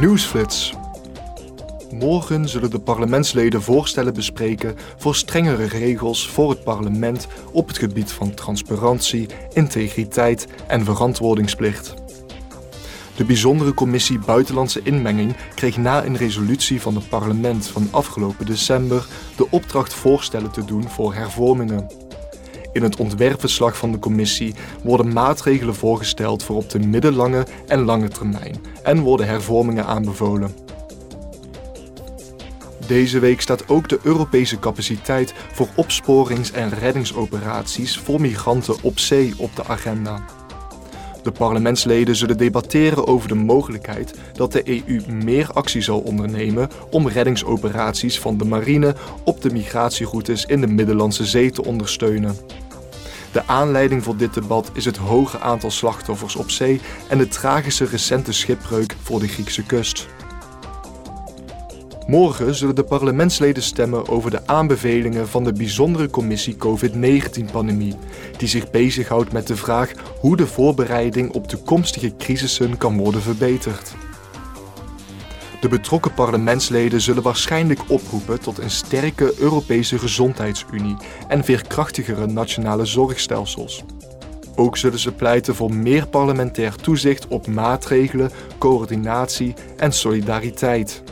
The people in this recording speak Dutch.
Nieuwsflits. Morgen zullen de parlementsleden voorstellen bespreken voor strengere regels voor het parlement op het gebied van transparantie, integriteit en verantwoordingsplicht. De bijzondere commissie Buitenlandse Inmenging kreeg na een resolutie van het parlement van afgelopen december de opdracht voorstellen te doen voor hervormingen. In het ontwerpverslag van de commissie worden maatregelen voorgesteld voor op de middellange en lange termijn en worden hervormingen aanbevolen. Deze week staat ook de Europese capaciteit voor opsporings- en reddingsoperaties voor migranten op zee op de agenda. De parlementsleden zullen debatteren over de mogelijkheid dat de EU meer actie zal ondernemen om reddingsoperaties van de marine op de migratieroutes in de Middellandse Zee te ondersteunen. De aanleiding voor dit debat is het hoge aantal slachtoffers op zee en de tragische recente schipbreuk voor de Griekse kust. Morgen zullen de parlementsleden stemmen over de aanbevelingen van de bijzondere commissie COVID-19-pandemie, die zich bezighoudt met de vraag hoe de voorbereiding op toekomstige crisissen kan worden verbeterd. De betrokken parlementsleden zullen waarschijnlijk oproepen tot een sterke Europese gezondheidsunie en veerkrachtigere nationale zorgstelsels. Ook zullen ze pleiten voor meer parlementair toezicht op maatregelen, coördinatie en solidariteit.